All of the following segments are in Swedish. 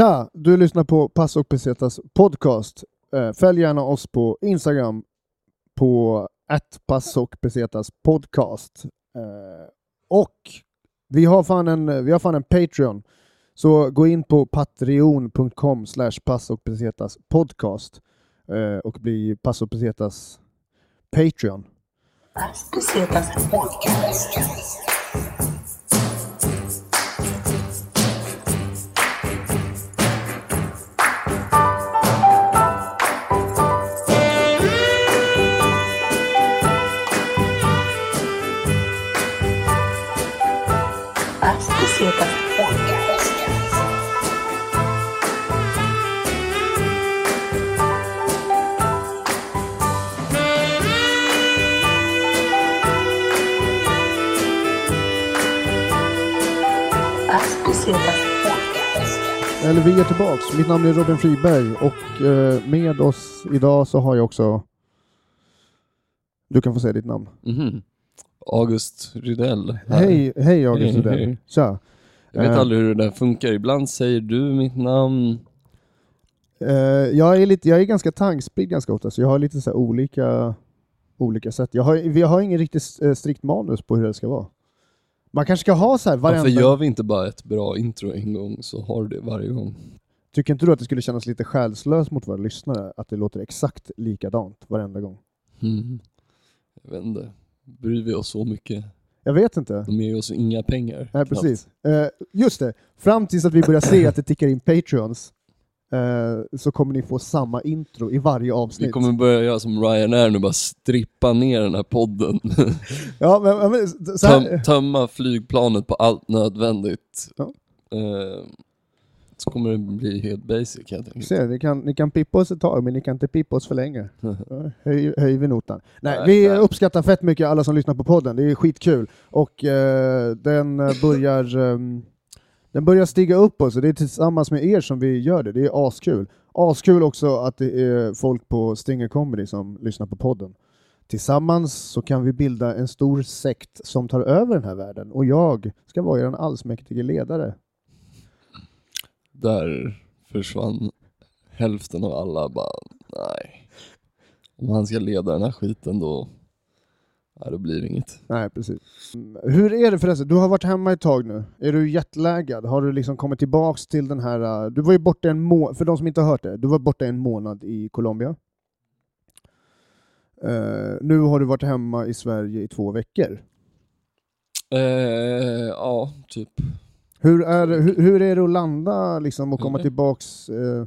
Tja! Du lyssnar på Pass och Pesetas podcast. Eh, följ gärna oss på Instagram på att och Pesetas podcast. Eh, och vi har, fan en, vi har fan en Patreon. Så gå in på patreon.com slash och Pesetas podcast eh, och bli Pass och Pesetas Patreon. Pesetas podcast. Eller vi är tillbaks. Mitt namn är Robin Friberg och eh, med oss idag så har jag också... Du kan få säga ditt namn. Mhm. August Rydell. här. Hej, hej August Hej, Rydell. hej. Tja. Jag vet Eh. aldrig hur det där funkar. Ibland säger du mitt namn. Eh, jag, är lite, jag är ganska tankspridd ganska ofta, så jag har lite så här olika, olika sätt. Jag har, vi har ingen riktigt eh, strikt manus på hur det ska vara. Man kanske ska ha så här varenda... Varför gör vi inte bara ett bra intro en gång så har du det varje gång? Tycker inte du att det skulle kännas lite själslöst mot våra lyssnare att det låter exakt likadant varenda gång? Mm. Jag vet inte. Bryr vi oss så mycket? Jag vet inte. De ger oss inga pengar. Nej, knappt. precis. Eh, just det, fram tills att vi börjar se att det tickar in Patreons eh, så kommer ni få samma intro i varje avsnitt. Vi kommer börja göra som Ryanair nu, bara strippa ner den här podden. Ja, men, men, så här, Töm, tömma flygplanet på allt nödvändigt. Ja. Eh, så kommer det bli helt basic helt enkelt. Se, ni, kan, ni kan pippa oss ett tag, men ni kan inte pippa oss för länge. Höj, höj vi notan. Nej, Nej, vi nej. uppskattar fett mycket alla som lyssnar på podden, det är skitkul. Och eh, den eh, börjar ehm, den börjar stiga upp oss, och det är tillsammans med er som vi gör det. Det är askul. Askul också att det är folk på Stinger Comedy som lyssnar på podden. Tillsammans så kan vi bilda en stor sekt som tar över den här världen, och jag ska vara er allsmäktige ledare. Där försvann hälften av alla bara, nej. Om han ska leda den här skiten då, nej, då blir det inget. Nej, precis. Hur är det förresten? Du har varit hemma ett tag nu. Är du jetlaggad? Har du liksom kommit tillbaks till den här... uh, Du var ju borta en månad, för de som inte har hört det, du var borta en månad i Colombia. Eh, nu har du varit hemma i Sverige i två veckor. Eh, ja, typ. Hur är, hur, hur är det att landa liksom, och komma Mm. tillbaks? eh,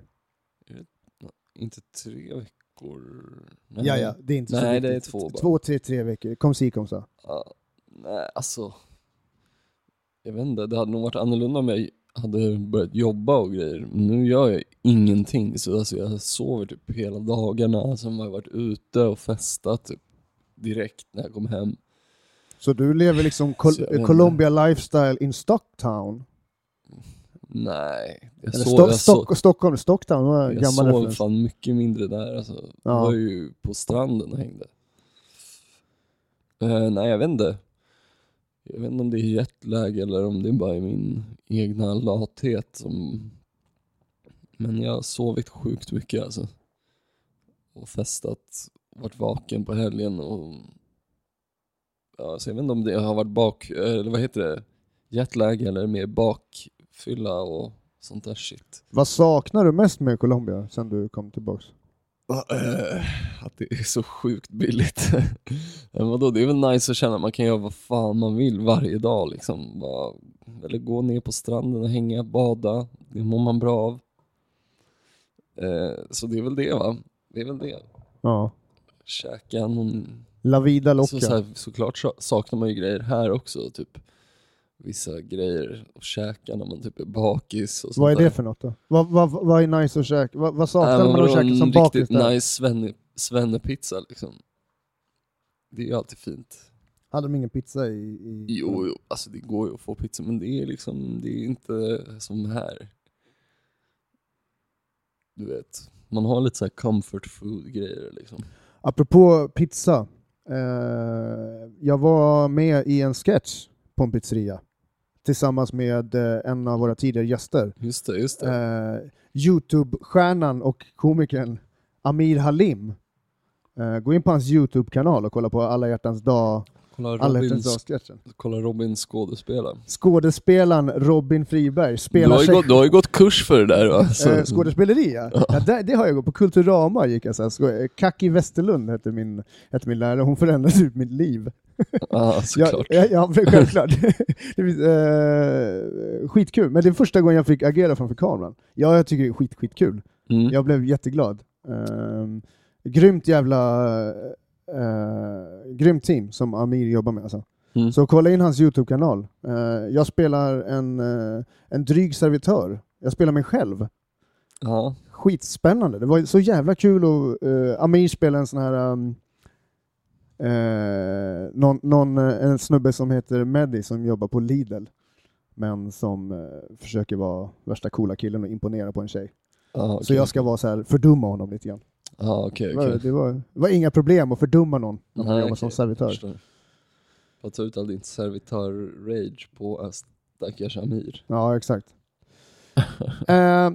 Inte tre veckor. Nej. ja, ja, det är inte så Nej, det är viktigt. två bara. Två, tre, tre veckor. Kom si, kom så. Ja, nej, alltså. Jag vet inte, det hade nog varit annorlunda om jag hade börjat jobba och grejer. Nu gör jag ingenting, så alltså jag sover typ hela dagarna. Sen har jag varit ute och festat typ direkt när jag kom hem. Så du lever liksom Col-. Colombia lifestyle in Stocktown? Nej, jag Eller sov, Sto- jag Stock- Stockholm, Stocktown var en jag gammal sov referens. fan mycket mindre där alltså. Jag Ja. var ju på stranden och hängde. Eh, nej, jag vet inte. Jag vet inte om det är jetlag eller om det bara är min egna lathet som... Men jag har sovit sjukt mycket alltså. Och festat, varit vaken på helgen och... Ja, så jag vet inte om det har varit bak... Eller vad heter det? Jetlag eller mer bakfylla och sånt där shit. Vad saknar du mest med Colombia sen du kom tillbaks? Eh, Att det är så sjukt billigt. Men vadå, det är väl nice att känna att man kan göra vad fan man vill varje dag liksom. Bara, eller gå ner på stranden och hänga, bada. Det mår man bra av. Eh, så det är väl det va? Det är väl det. Ja. Käka någon... La vida loca. Så, så här, såklart så- saknar man ju grejer här också. Typ vissa grejer att käka när man typ är bakis och sånt vad är där. det för något då? Vad, vad, vad är nice att käka? Vad, vad saknar man att käka som en bakis riktigt där? nice svenne, svennepizza liksom. Det är ju alltid fint. Hade de ingen pizza i... i... Jo, jo, alltså det går ju att få pizza men det är liksom, det är inte som här. Du vet, man har lite så här comfort food grejer liksom. Apropå pizza. Eh, jag var med i en sketch på en pizzeria tillsammans med eh, en av våra tidigare gäster. Just det, just det. Eh, Youtube-stjärnan och komikern Amir Halim. Eh, gå in på hans Youtube-kanal och kolla på Alla hjärtans dag, Kolla Robins, kolla Robin skådespela. Skådespelaren Robin Friberg Du spelar har, ju sig gått, du har ju gått kurs för det där va? Så- Eh, skådespeleri ja. ja det, det har jag gått på. Kulturama gick jag så här. Kaki Westerlund hette min, hette min lärare, hon förändrade ut mitt liv. Ja, såklart. ja, ja, självklart. det finns, eh, skitkul, men det är första gången jag fick agera framför kameran. Ja, jag tycker det är skit, skitkul. Mm. Jag blev jätteglad. Um, grymt jävla uh, grymt team som Amir jobbar med. Alltså. Mm. Så kolla in hans Youtube-kanal. Eh, jag spelar en, eh, en dryg servitör. Jag spelar mig själv. Ja. Skitspännande. Det var så jävla kul och uh, Amir spelar en sån här um, eh, någon, någon, eh, en snubbe som heter Medi som jobbar på Lidl men som eh, försöker vara värsta coola killen och imponera på en tjej. Ja, Så jag ska vara så här, fördumma honom lite grann. Det var- okej. Det, var, det var inga problem att fördumma någon när man jobbar som servitör. att ta ut all din servitör-rage på stackars Amir. Ja, exakt. eh,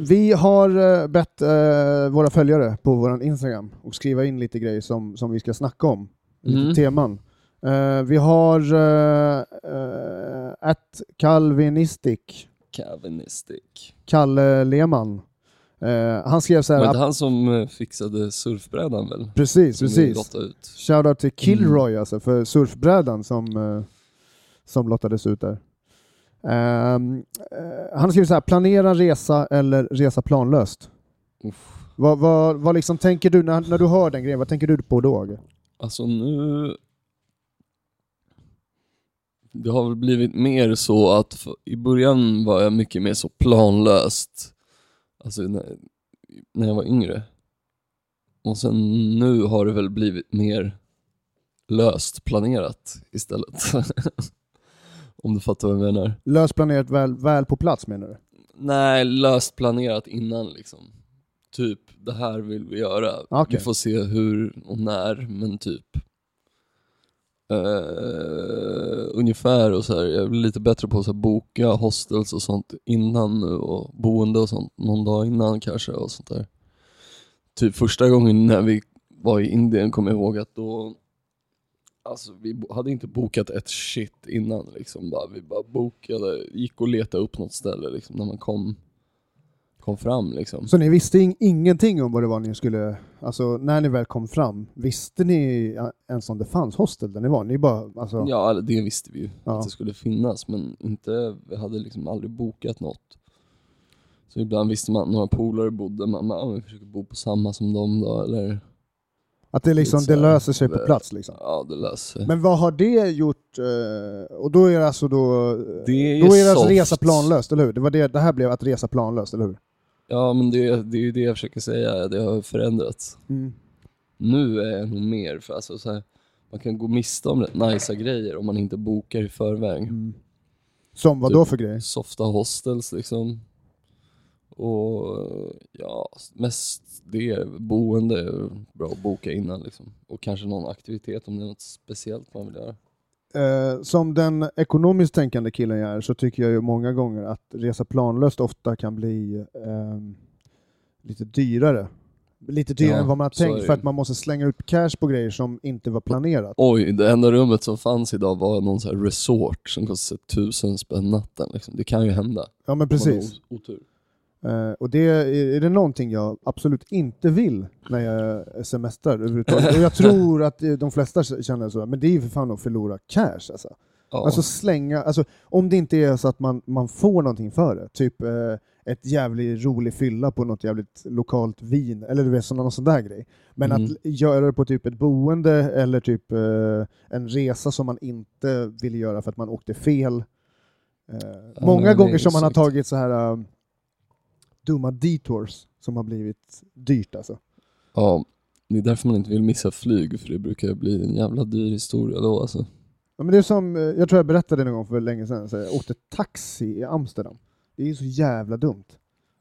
vi har eh, bett eh, våra följare på vår Instagram att skriva in lite grejer som, som vi ska snacka om. Lite Mm. teman. Eh, vi har uh, ett Calvinistic, Calvinistic. Kalle Lehmann. Eh, han skrev så Var det han som eh, fixade surfbrädan väl? precis, Som precis. Shoutout till Kilroy Mm. alltså för surfbrädan som, eh, som lottades ut där. Eh, han skriver så här, planera resa eller resa planlöst. Vad, vad, vad liksom tänker du när, när du hör den grejen, vad tänker du på då? Alltså nu... Det har väl blivit mer så att för, i början var jag mycket mer så planlöst. Alltså när, när jag var yngre. Och sen nu har det väl blivit mer löst planerat istället. Om du fattar vad jag menar. Löst planerat väl, väl på plats menar du? Nej, löst planerat innan liksom. Typ, det här vill vi göra. Okej. Vi får se hur och när, men typ. eh, ungefär och så här. Jag är lite bättre på att boka hostels och sånt innan nu och boende och sånt någon dag innan kanske och sånt där. Typ första gången när vi var i Indien kommer jag ihåg att då Alltså vi hade inte bokat ett shit innan liksom. Bara, vi bara bokade, gick och letade upp något ställe liksom när man kom, kom fram liksom. Så ni visste ing- ingenting om vad det var ni skulle, alltså när ni väl kom fram, visste ni ens om det fanns hostel där ni var? Ni bara, alltså, Ja, det visste vi ju Ja. att det skulle finnas, men inte, vi hade liksom aldrig bokat något. Så ibland visste man, några polare bodde, man bara, "Ja, vi försöker bo på samma som dem då, eller att det liksom, det löser sig på eh, plats liksom? ja det löser sig. Men vad har det gjort? eh, och då är det alltså då... Det är då är det alltså resa planlöst, eller hur? Det, var det, det här blev att resa planlöst, eller hur? Ja men det, det är ju det jag försöker säga, det har förändrats. Mm. Nu är jag nog mer, för alltså så här, man kan gå miste om rätt nicea grejer om man inte bokar i förväg. Mm. Som vad då för grejer? Softa hostels liksom. Och ja, mest det, boende är bra att boka innan liksom. Och kanske någon aktivitet om det är något speciellt man vill göra. Eh, som den ekonomiskt tänkande killen jag är så tycker jag ju många gånger att resa planlöst ofta kan bli ehm, lite dyrare. Lite dyrare Ja, än vad man har tänkt för att man måste slänga ut cash på grejer som inte var planerat. Oj, det enda rummet som fanns idag var någon så här resort som kostade tusen spänn natten liksom. Det kan ju hända. Ja men precis. Otur. Eh, och det är, är det någonting jag absolut inte vill när jag semestrar överhuvudtaget. Och jag tror att eh, de flesta känner så, men det är ju för fan att förlora cash alltså. Ja. Alltså slänga, alltså, om det inte är så att man, man får någonting för det, typ eh, ett jävligt rolig fylla på något jävligt lokalt vin, eller du vet, sån- någon sån där grej. Men Mm. att göra det på typ ett boende eller typ eh, en resa som man inte vill göra för att man åkte fel. Eh, Ja, många gånger som man har tagit så här eh, dumma detours som har blivit dyrt alltså. ja, det är därför man inte vill missa flyg, för det brukar bli en jävla dyr historia då alltså. Ja, men det är som, eh, jag tror jag berättade någon gång för länge sedan, så jag åkte taxi i Amsterdam. Det är ju så jävla dumt.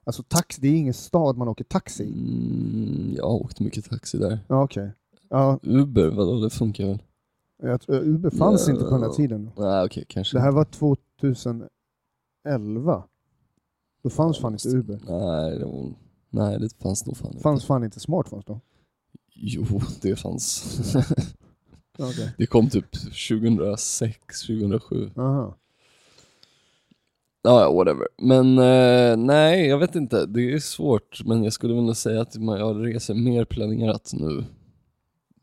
Alltså taxi, det är ingen stad man åker taxi i. Mm, jag har åkt mycket taxi där. Ja, okej. Ja, Uber, vadå, det funkar väl? Jag tror, Uber fanns Ja. inte på den här tiden. Nej okej, kanske Det här var 2011. Då fanns fan inte Uber. Nej det, var, nej, det fanns nog fan Det fanns inte. fan inte smartphones då. Jo, det fanns. Okay. det kom typ 2006, 2007. Aha. Ja, ja, whatever. Men eh, nej, jag vet inte. Det är svårt, men jag skulle vilja säga att man, jag reser mer planerat nu.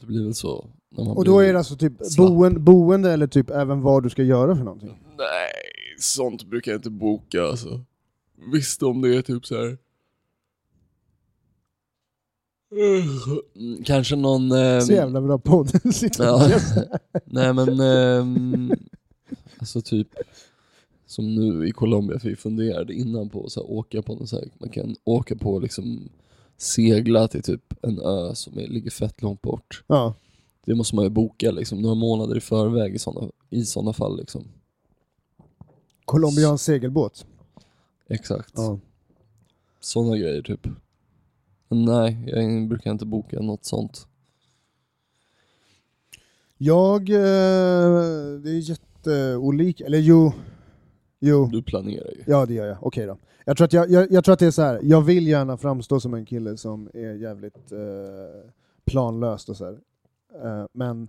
Det blir väl så. Och då är det alltså typ boende, boende eller typ även vad du ska göra för någonting? Nej, sånt brukar jag inte boka alltså. Visst om det är typ så här. Kanske någon... ehm, Så jävla bra podd. Sitter och Ja. Nej men, ehm, alltså typ som nu i Colombia, för vi funderade innan på att så här, åka på någon så här, man kan åka på liksom segla till typ en ö som är, ligger fett långt bort. ja. Det måste man ju boka liksom några månader i förväg i sådana i såna fall liksom. Colombians segelbåt. Exakt. Ja. Sådana grejer typ. Men nej, jag brukar inte boka något sånt. Jag, eh, det är jätteolika, eller jo, jo, Du planerar ju. ja det gör jag, okej då. Jag tror, att jag, jag, jag tror att det är så här. jag vill gärna framstå som en kille som är jävligt eh, planlöst och så här. Eh, men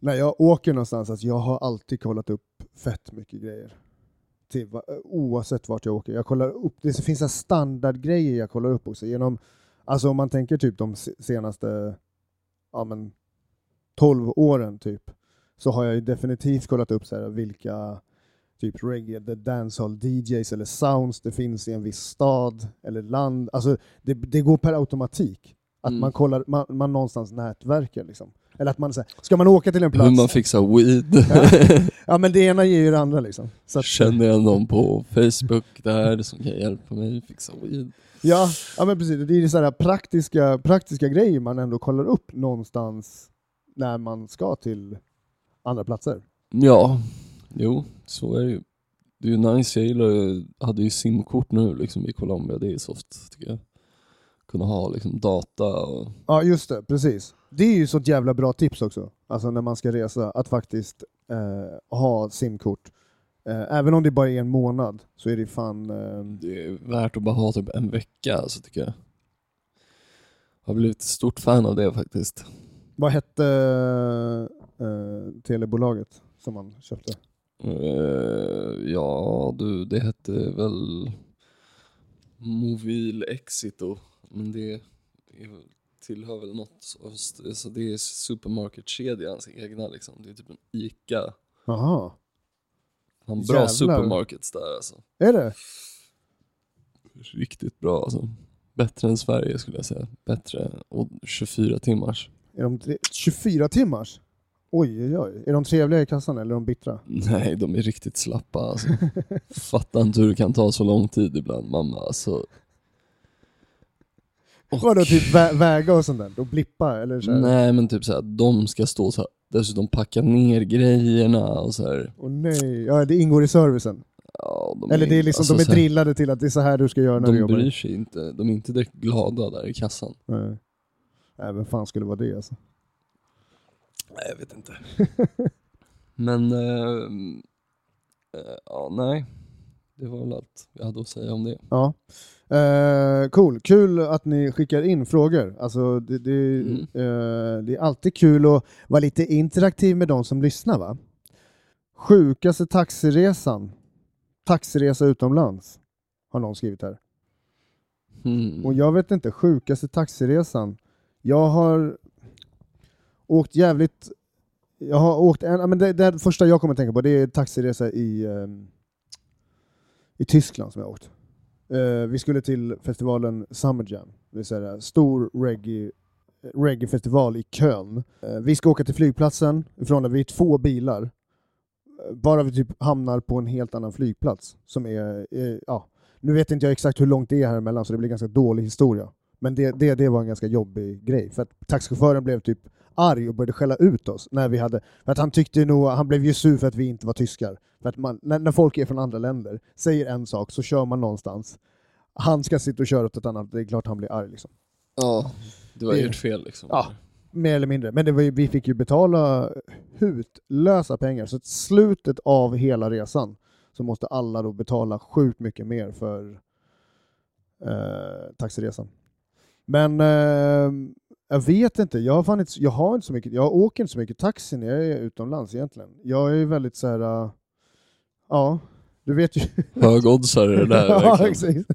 när jag åker någonstans, alltså jag har alltid kollat upp fett mycket grejer. Till, oavsett vart jag åker. Jag kollar upp, det finns här standardgrejer jag kollar upp också. Genom, alltså om man tänker typ de se- senaste ja, men 12 åren typ, så har jag ju definitivt kollat upp så här, vilka typ reggae, the dancehall DJs eller sounds det finns i en viss stad eller land. Alltså det, det går per automatik. Att Mm. man kollar, man, man någonstans nätverkar liksom. Eller att man säger, ska man åka till en plats? Hur man fixar weed. Ja men det ena ger ju det andra liksom. Så att, Känner jag någon på Facebook där som kan hjälpa mig fixa weed? ja, ja men precis, det är ju så här praktiska, praktiska grejer man ändå kollar upp någonstans när man ska till andra platser. Ja, jo, så är det ju. Det är ju nice, jag gillar hade ju simkort nu liksom i Colombia, det är soft tycker jag. Kunna ha liksom data och Ja just det, precis. Det är ju så ett jävla bra tips också, alltså när man ska resa, att faktiskt eh, ha simkort. Eh, även om det bara är en månad så är det fan... Eh, det är värt att bara ha typ en vecka alltså tycker jag. Har blivit stort fan av det faktiskt. vad hette eh, telebolaget som man köpte? Eh, ja du, det hette väl Movil Exito, men det är, tillhör väl något, så- så det är supermarketkedjans egna liksom. Det är typ en ICA. Jaha, Han bra Jävlar. supermarkets där alltså. är det? Riktigt bra alltså. Bättre än Sverige skulle jag säga. Bättre och 24 timmars. Är de tre- 24 timmars? Oj, oj, oj. Är de trevliga i kassan eller är de bittra? Nej, de är riktigt slappa alltså. Fattar inte hur det kan ta så lång tid ibland mamma alltså. Och- Vadå, typ vä- väga och sånt där? Och blippa eller så här? Nej men typ såhär, de ska stå så här, dessutom packa ner grejerna och så här. Åh nej, ja, det ingår i servicen. Ja, de Eller det är liksom, alltså de är här, drillade till att det är så här du ska göra när du De jobbar. bryr sig inte, de är inte direkt glada där i kassan. Nej. Nej, vem fan skulle vara det alltså? Nej jag vet inte. men, ehm, eh, ja nej. Det var väl allt jag hade att säga om det. Ja. Eh, cool, kul att ni skickar in frågor. Alltså, det, det, Mm. eh, det är alltid kul att vara lite interaktiv med de som lyssnar va? Sjukaste taxiresan? Taxiresa utomlands? Har någon skrivit här. Mm. Och jag vet inte, sjukaste taxiresan? Jag har åkt jävligt... Jag har åkt en, men det, det första jag kommer att tänka på det är taxiresa i, ehm, i Tyskland som jag har åkt. Uh, vi skulle till festivalen Summer Jam, det vill säga stor reggae, reggae i Köln. Uh, vi ska åka till flygplatsen, ifrån där vi är två bilar. Eh, bara vi typ hamnar på en helt annan flygplats som är, eh, ja, nu vet inte jag exakt hur långt det är här emellan så det blir ganska dålig historia. Men det, det, det var en ganska jobbig grej, för att taxichauffören blev typ arg och började skälla ut oss när vi hade, för att han tyckte nog, han blev ju sur för att vi inte var tyskar. För att man, när, när folk är från andra länder, säger en sak så kör man någonstans. Han ska sitta och köra åt ett annat, det är klart han blir arg liksom. Ja, det var ert fel liksom. Ja. Mer eller mindre. Men det var ju, vi fick ju betala hutlösa pengar. Så i slutet av hela resan så måste alla då betala sjukt mycket mer för eh, taxiresan. Men eh, jag vet inte, jag har, fan inte, jag har inte så mycket, jag åker inte så mycket taxi när jag är utomlands egentligen. Jag är ju väldigt så här, eh, ja, du vet ju. Högoddsare det där ja, exakt.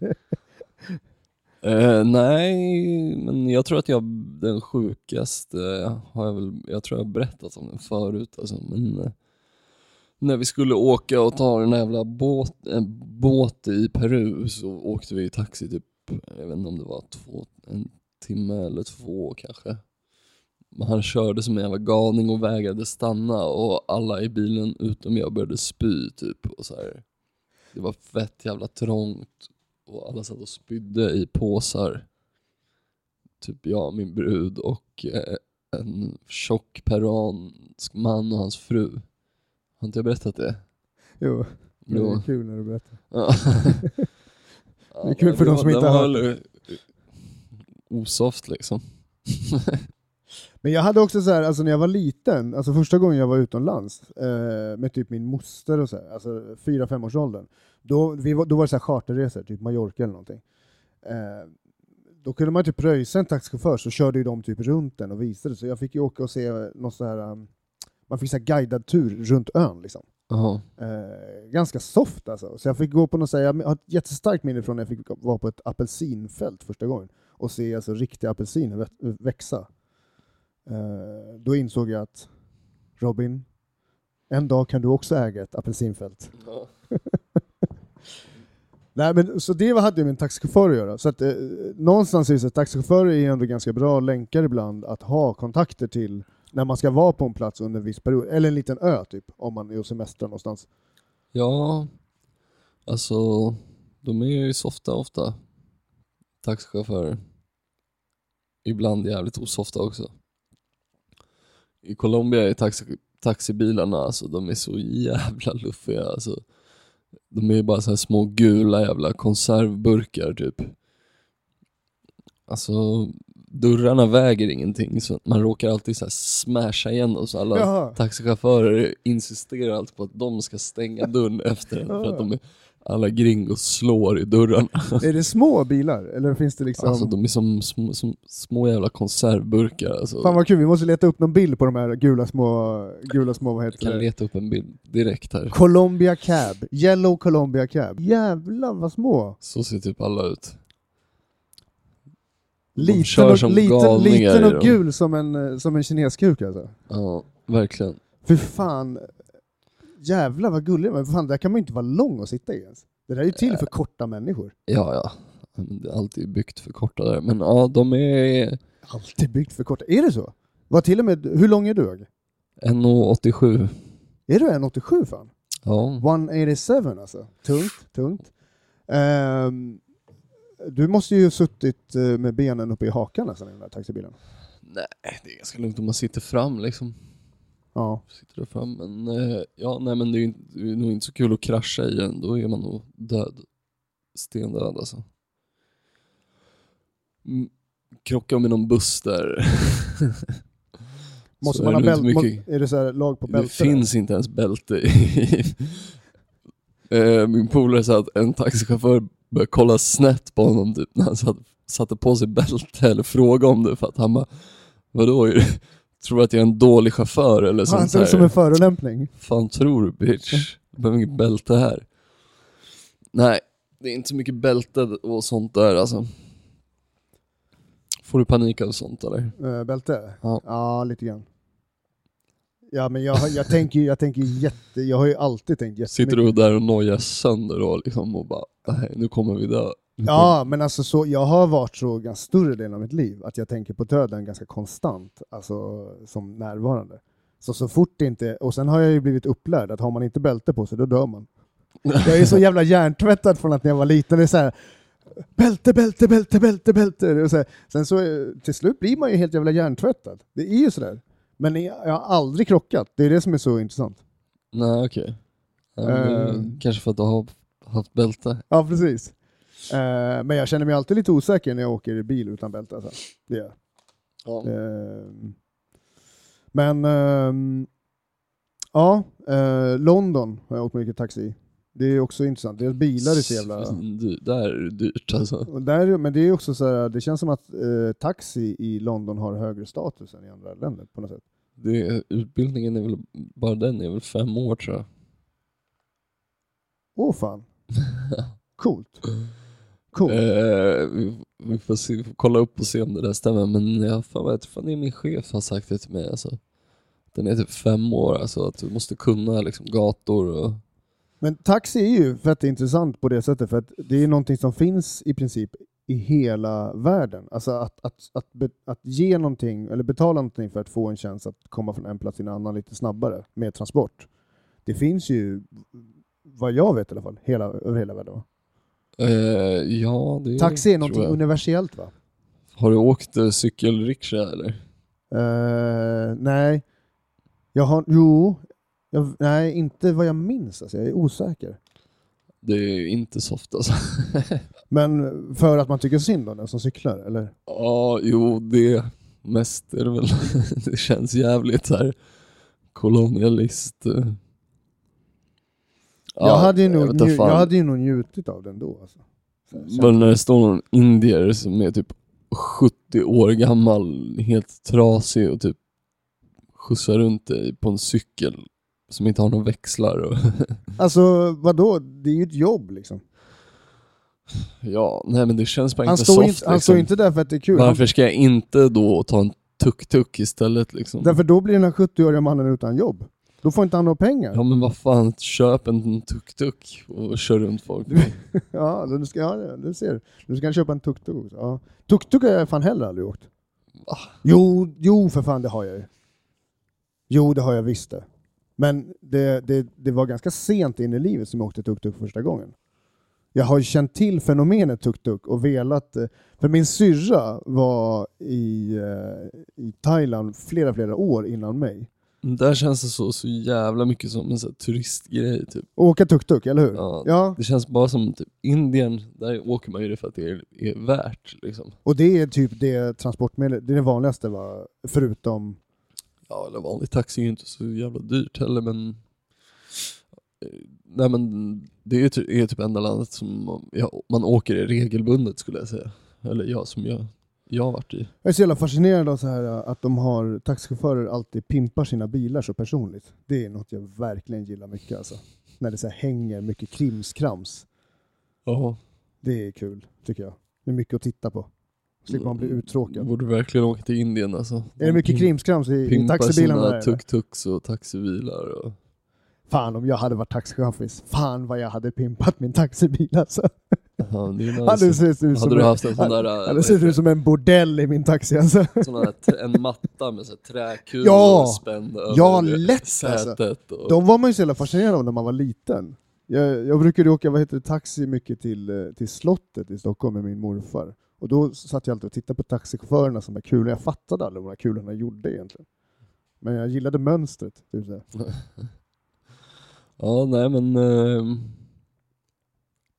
Eh, nej, men jag tror att jag, den sjukaste har jag väl, jag tror jag har berättat om den förut alltså, men eh, när vi skulle åka och ta den jävla båt, en båt i Peru så åkte vi i taxi typ, jag vet inte om det var två, en timme eller två kanske. Men han körde som en jävla galning och vägrade stanna och alla i bilen utom jag började spy typ och så här. Det var fett jävla trångt och alla satt och spydde i påsar. Typ jag, min brud och eh, en tjock peruansk man och hans fru. Har inte jag berättat det? Jo, det Jo. är kul när du berättar. Ja. Det är kul för de som inte har hört Osoft liksom. Men jag hade också så här, alltså när jag var liten, alltså första gången jag var utomlands eh, med typ min moster och så här, alltså fyra femårsåldern, då, vi var, då var det så här charterresor, typ Mallorca eller någonting. Eh, då kunde man typ pröjsa en taxichaufför så körde ju de typ runt den och visade, så jag fick ju åka och se något så här, um, man fick så här guidad tur runt ön liksom. Jaha. Eh, ganska soft alltså. Så jag fick gå på något, så här, jag har ett jättestarkt minne från när jag fick vara på ett apelsinfält första gången och se alltså, riktiga apelsiner vä- växa. Eh, då insåg jag att Robin, en dag kan du också äga ett apelsinfält. Ja. Nej, men, så det hade ju med en taxichaufför att göra. Så att, eh, någonstans är det så att taxichaufförer är ändå ganska bra länkar ibland att ha kontakter till när man ska vara på en plats under en viss period, eller en liten ö typ, om man är och semestrar någonstans. Ja, alltså de är ju softa ofta, taxichaufförer. Ibland jävligt osofta också. I Colombia är taxi, taxibilarna, alltså de är så jävla luffiga alltså. De är bara så här små gula jävla konservburkar typ. Alltså dörrarna väger ingenting så man råkar alltid så här smasha igen och så alla Jaha. taxichaufförer insisterar alltid på att de ska stänga dörren efter en för att de är, alla gringos slår i dörrarna. Är det små bilar? Eller finns det liksom... Alltså de är som små, som små jävla konservburkar alltså. Fan vad kul, vi måste leta upp någon bild på de här gula små, gula små vad Jag heter kan det? leta upp en bild direkt här. Colombia Cab. Yellow Colombia Cab. Jävlar vad små. Så ser typ alla ut. Liten kör och, som liten, galningar liten i och dem. gul som en, som en kineskuk alltså. Ja, verkligen. Fy fan. Jävlar vad gullig Men fan, där kan man ju inte vara lång och sitta i ens. Det där är ju till för korta människor. Ja, ja. Det är alltid byggt för korta där. Men ja, de är Alltid byggt för korta. Är det så? Vad till och med, hur lång är du? 1,87. Är du 1,87 fan? Ja. 187 alltså. Tungt, tungt. Ehm, du måste ju ha suttit eh, med benen uppe i hakan nästan i den där taxibilen. Nej, det är ganska lugnt om man sitter fram liksom. Ja. Sitter där fram. Men eh, ja, nej men det är, ju inte, det är nog inte så kul att krascha i den. Då är man nog död. Stendöd alltså. Mm, krocka med någon buss där. Måste Så man ha det bälte? mycket- Är det så här lag på Det bälte? finns inte ens bälte i... Eh, Min polare sa att en taxichaufför började kolla snett på honom typ, när han satt, satte på sig bälte eller frågade om det för att han bara Vadå, är det- tror du att jag är en dålig chaufför eller sånt ser ut som en förolämpning. Fan tror du bitch? Jag behöver inget bälte här. Nej, det är inte så mycket bälte och sånt där alltså. Får du panik av sånt eller? Uh, bälte? Ja. ja, lite grann. Ja, men jag, jag tänker jag tänker jätte... Jag har ju alltid tänkt jättemycket. Sitter du där och nojar sönder då liksom och bara nej nu kommer vi dö. Ja, men alltså så, jag har varit så ganska större delen av mitt liv att jag tänker på döden ganska konstant, alltså som närvarande. Så så fort det inte, och sen har jag ju blivit upplärd att har man inte bälte på sig, då dör man. Jag är så jävla hjärntvättad från att när jag var liten, det är så här, bälte, bälte, bälte, bälte, bälte. Och så här, sen så till slut blir man ju helt jävla hjärntvättad. Det är ju sådär. Men jag har aldrig krockat, det är det som är så intressant. Nej okej. Ja, det är Ehm. Kanske för att du har haft bälte. Ja, precis. Eh, men jag känner mig alltid lite osäker när jag åker i bil utan bälte. Alltså. Det. Ja. Ehm, Men ehm, Ja, eh, London har jag åkt mycket taxi i. Det är också intressant. Deras bilar är så jävla... Dy- Där är det dyrt alltså. Där, men det är också så här, det känns som att eh, taxi i London har högre status än i andra länder på något sätt. Det, utbildningen är väl, bara den är väl fem år tror jag. Åh fan. Coolt. Coolt. Eh, vi, vi får, se, vi får kolla upp och se om det där stämmer, men jag fan vet, fan det är min chef har sagt det till mig alltså. Den är typ fem år, alltså att du måste kunna liksom gator och... Men taxi är ju fett intressant på det sättet, för att det är någonting som finns i princip i hela världen. Alltså att, att, att, be, att ge någonting, eller betala någonting för att få en chans att komma från en plats till en annan lite snabbare med transport. Det finns ju, vad jag vet i alla fall, hela, över hela världen. Eh, ja, det Taxi är någonting jag. universellt va? Har du åkt eh, cykelrikscha eller? Eh, nej. Jag har, jo, jag, nej inte vad jag minns alltså, jag är osäker. Det är inte soft alltså. Men för att man tycker synd om den som cyklar, eller? Ja, jo det mest är det väl. det känns jävligt så här kolonialist. Ja, jag, hade ju nog, fan. jag hade ju nog njutit av den då. Alltså. Men när det står någon indier som är typ 70 år gammal, helt trasig och typ skjutsar runt dig på en cykel som inte har några växlar. Och Alltså vadå, det är ju ett jobb liksom. ja, nej men det känns bara Han inte soft. inte, han liksom. står inte där för att det är kul. Varför ska jag inte då ta en tuk-tuk istället liksom? Han, därför då blir den här 70-åriga mannen utan jobb. Då får inte han några pengar. Ja men vad fan, köp en tuk-tuk och kör runt folk. Ja, du ska, ja, du ser. Du ska köpa en tuk-tuk också. Ja. Tuk-tuk har jag fan heller aldrig åkt. Va? Jo, jo för fan det har jag ju. Jo, det har jag visst det. Men det, det, det var ganska sent in i livet som jag åkte tuk-tuk första gången. Jag har ju känt till fenomenet tuk-tuk och velat... eh, För min syrra var i, eh, i Thailand flera, flera år innan mig. Där känns det så, så jävla mycket som en sån här turistgrej typ. Åka tuk-tuk, eller hur? Ja, Ja, Det känns bara som typ Indien, där åker man ju det för att det är, är värt liksom. och det är typ det transportmedlet, det är det vanligaste va? Förutom... Ja, eller vanlig taxi är ju inte så jävla dyrt heller men... eh, Nej men det är, ty- är typ enda landet som man, ja, man åker i regelbundet skulle jag säga. Eller ja, som jag, jag har varit i. Jag är så jävla fascinerad av så här äh, att de har taxichaufförer alltid pimpar sina bilar så personligt. Det är något jag verkligen gillar mycket alltså. När det så här hänger mycket krimskrams. Ja. Det är kul, tycker jag. Det är mycket att titta på. Slipper man bli uttråkad. Borde verkligen åka till Indien alltså. Är det mycket krimskrams i, i Pimpar taxibilarna sina där? eller? tuk-tuks och taxibilar och... Fan om jag hade varit taxichaffis. Fan vad jag hade pimpat min taxibil alltså. Ja, nice. sett ut som Hade du haft en sån där... äh, hade sett ut som en bordell i min taxi alltså. t- en matta med så träkulor Ja! spänd Ja, över lätt, alltså. sätet. Och, De var man ju så jävla fascinerad av när man var liten. Jag, jag brukade åka vad heter det, taxi mycket till, eh, till slottet i Stockholm med min morfar. Och då satt jag alltid och tittade på taxichaufförerna som var kulor. Jag fattade aldrig vad de här kulorna gjorde egentligen. Men jag gillade mönstret. Typ så. Ja, nej men... ehm,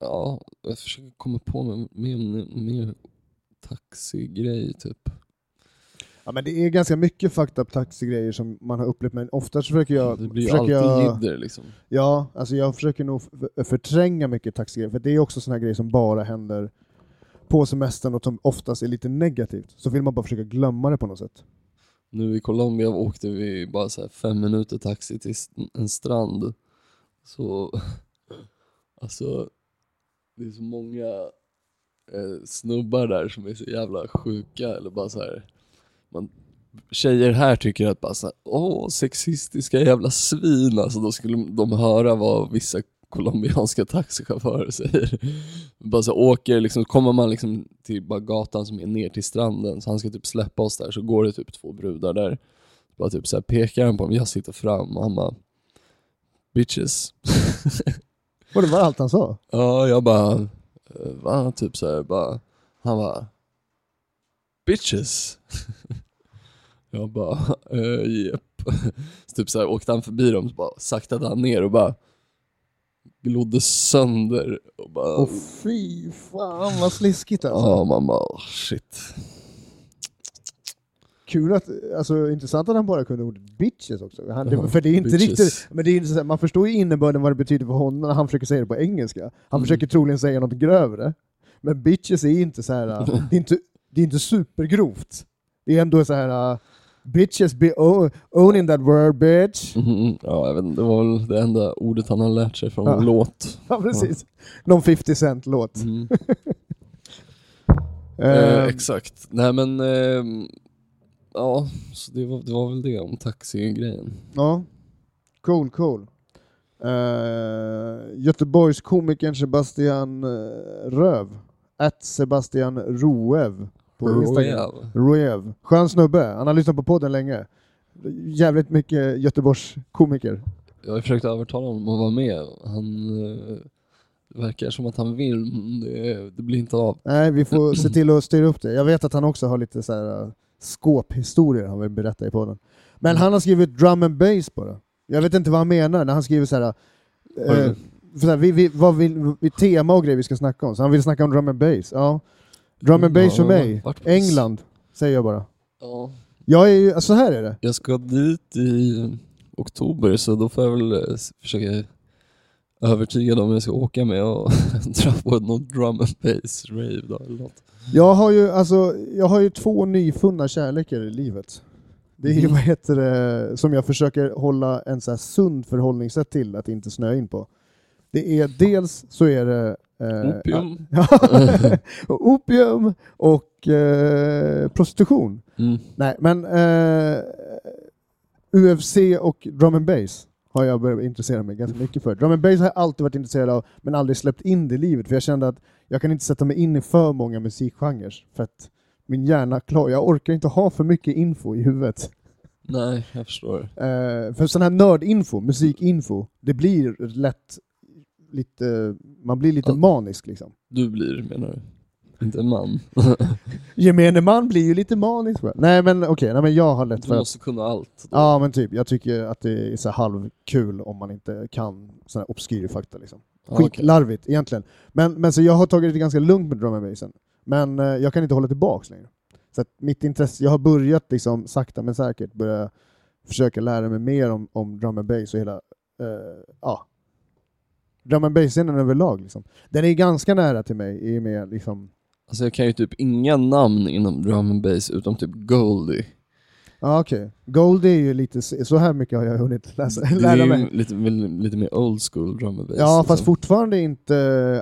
ja, jag försöker komma på med mer, mer taxigrej typ. Ja, men det är ganska mycket fucked up taxigrejer som man har upplevt, men oftast försöker jag... Det blir försöker alltid jag jidder liksom. Ja, alltså jag försöker nog förtränga mycket taxigrejer, för det är också såna här grejer som bara händer på semestern och som oftast är lite negativt. Så vill man bara försöka glömma det på något sätt. Nu i Colombia åkte vi bara så här fem minuter taxi till en strand. Så, alltså, det är så många eh, snubbar där som är så jävla sjuka eller bara så här. Man, tjejer här tycker att bara så här, åh sexistiska jävla svin, alltså då skulle de höra vad vissa colombianska taxichaufförer säger. Bara så åker, liksom, kommer man liksom till bara gatan som är ner till stranden, så han ska typ släppa oss där, så går det typ två brudar där. Bara typ så här pekar han på mig, jag sitter fram och han bara Bitches. Och det var allt han sa. Ja, jag bara, eh, va? Typ så här, bara, han bara, bitches. Jag bara, eh, japp. Så typ så här, åkte han förbi dem, så bara saktade han ner och bara glodde sönder. Och bara, Åh fy fan vad sliskigt alltså. ja man bara, oh, shit. Kul att, alltså intressant att han bara kunde ordet bitches också. Han, Ja, för det är inte bitches. riktigt, men det är inte man förstår ju innebörden vad det betyder för honom när han försöker säga det på engelska. Han Mm. försöker troligen säga något grövre. Men bitches är inte så här, det är inte, det är inte supergrovt. Det är ändå så här, äh, bitches be owning that word bitch. Mhm, Ja, jag vet inte, det var väl det enda ordet han har lärt sig från Ja. en låt. Ja precis. Någon 50 cent-låt. Mm. Eh, Eh, exakt. Nej men, ehm, ja, så det var, det var väl det om taxigrejen. Ja, cool, cool. Uh, Göteborgs komikern Sebastian uh, Röv, att Sebastian Roev på Instagram. Roev. Skön snubbe, han har lyssnat på podden länge. Jävligt mycket Göteborgs komiker. Jag har försökt övertala honom att vara med. Han eh, det verkar som att han vill, men det, det blir inte av. Nej, vi får se till att styra upp det. Jag vet att han också har lite så här uh, skåphistorier han vill berätta i podden. Men han har skrivit drum and bass det. Jag vet inte vad han menar när han skriver så här. För så här, vi, vi, vad vill, vi, tema och grejer vi ska snacka om. Så han vill snacka om drum and bass. Ja. Drum and bass för Ja, mig. England, säger jag bara. Ja. Jag är ju, alltså, så här är det. Jag ska dit i oktober så då får jag väl eh, försöka övertyga dem jag ska åka med och dra på någon drum and bass rave då eller något. Jag har ju, alltså, jag har ju två nyfunna kärlekar i livet. Det är ju, Mhm. vad heter det, som jag försöker hålla en så här sund förhållningssätt till att inte snöa in på. Det är dels så är det eh, Opium. Opium och eh, prostitution. Mm. Nej, men eh, UFC och drum and bass har jag börjat intressera mig ganska mycket för. Drum and bass har jag alltid varit intresserad av, men aldrig släppt in det i livet, för jag kände att jag kan inte sätta mig in i för många musikgenrer, för att min hjärna klar, jag orkar inte ha för mycket info i huvudet. Nej, jag förstår. Eh, för sån här nördinfo, musikinfo, det blir lätt lite, man blir lite Ja. manisk liksom. Du blir menar du? Inte man. Gemene man blir ju lite manisk. va? Nej men okej, nej, men jag har lätt Du för att måste kunna allt. Ja men typ, jag tycker att det är så här halvkul om man inte kan sån här obskyr fakta liksom. Ja, okej. Skitlarvigt egentligen. Men, men så jag har tagit det ganska lugnt med drum bassen. Men eh, jag kan inte hålla tillbaks längre. Så att mitt intresse, jag har börjat liksom sakta men säkert börja försöka lära mig mer om, om drum and bass och hela, eh, ja, drum and bass-scenen överlag liksom. Den är ganska nära till mig i och med liksom, Alltså jag kan ju typ inga namn inom drum and bass utom typ Goldie. ja okej. Goldie är ju lite, så här mycket har jag hunnit läsa, Det är lära mig. lite, väl- lite mer old school drum and bass. Ja, liksom. fast fortfarande inte,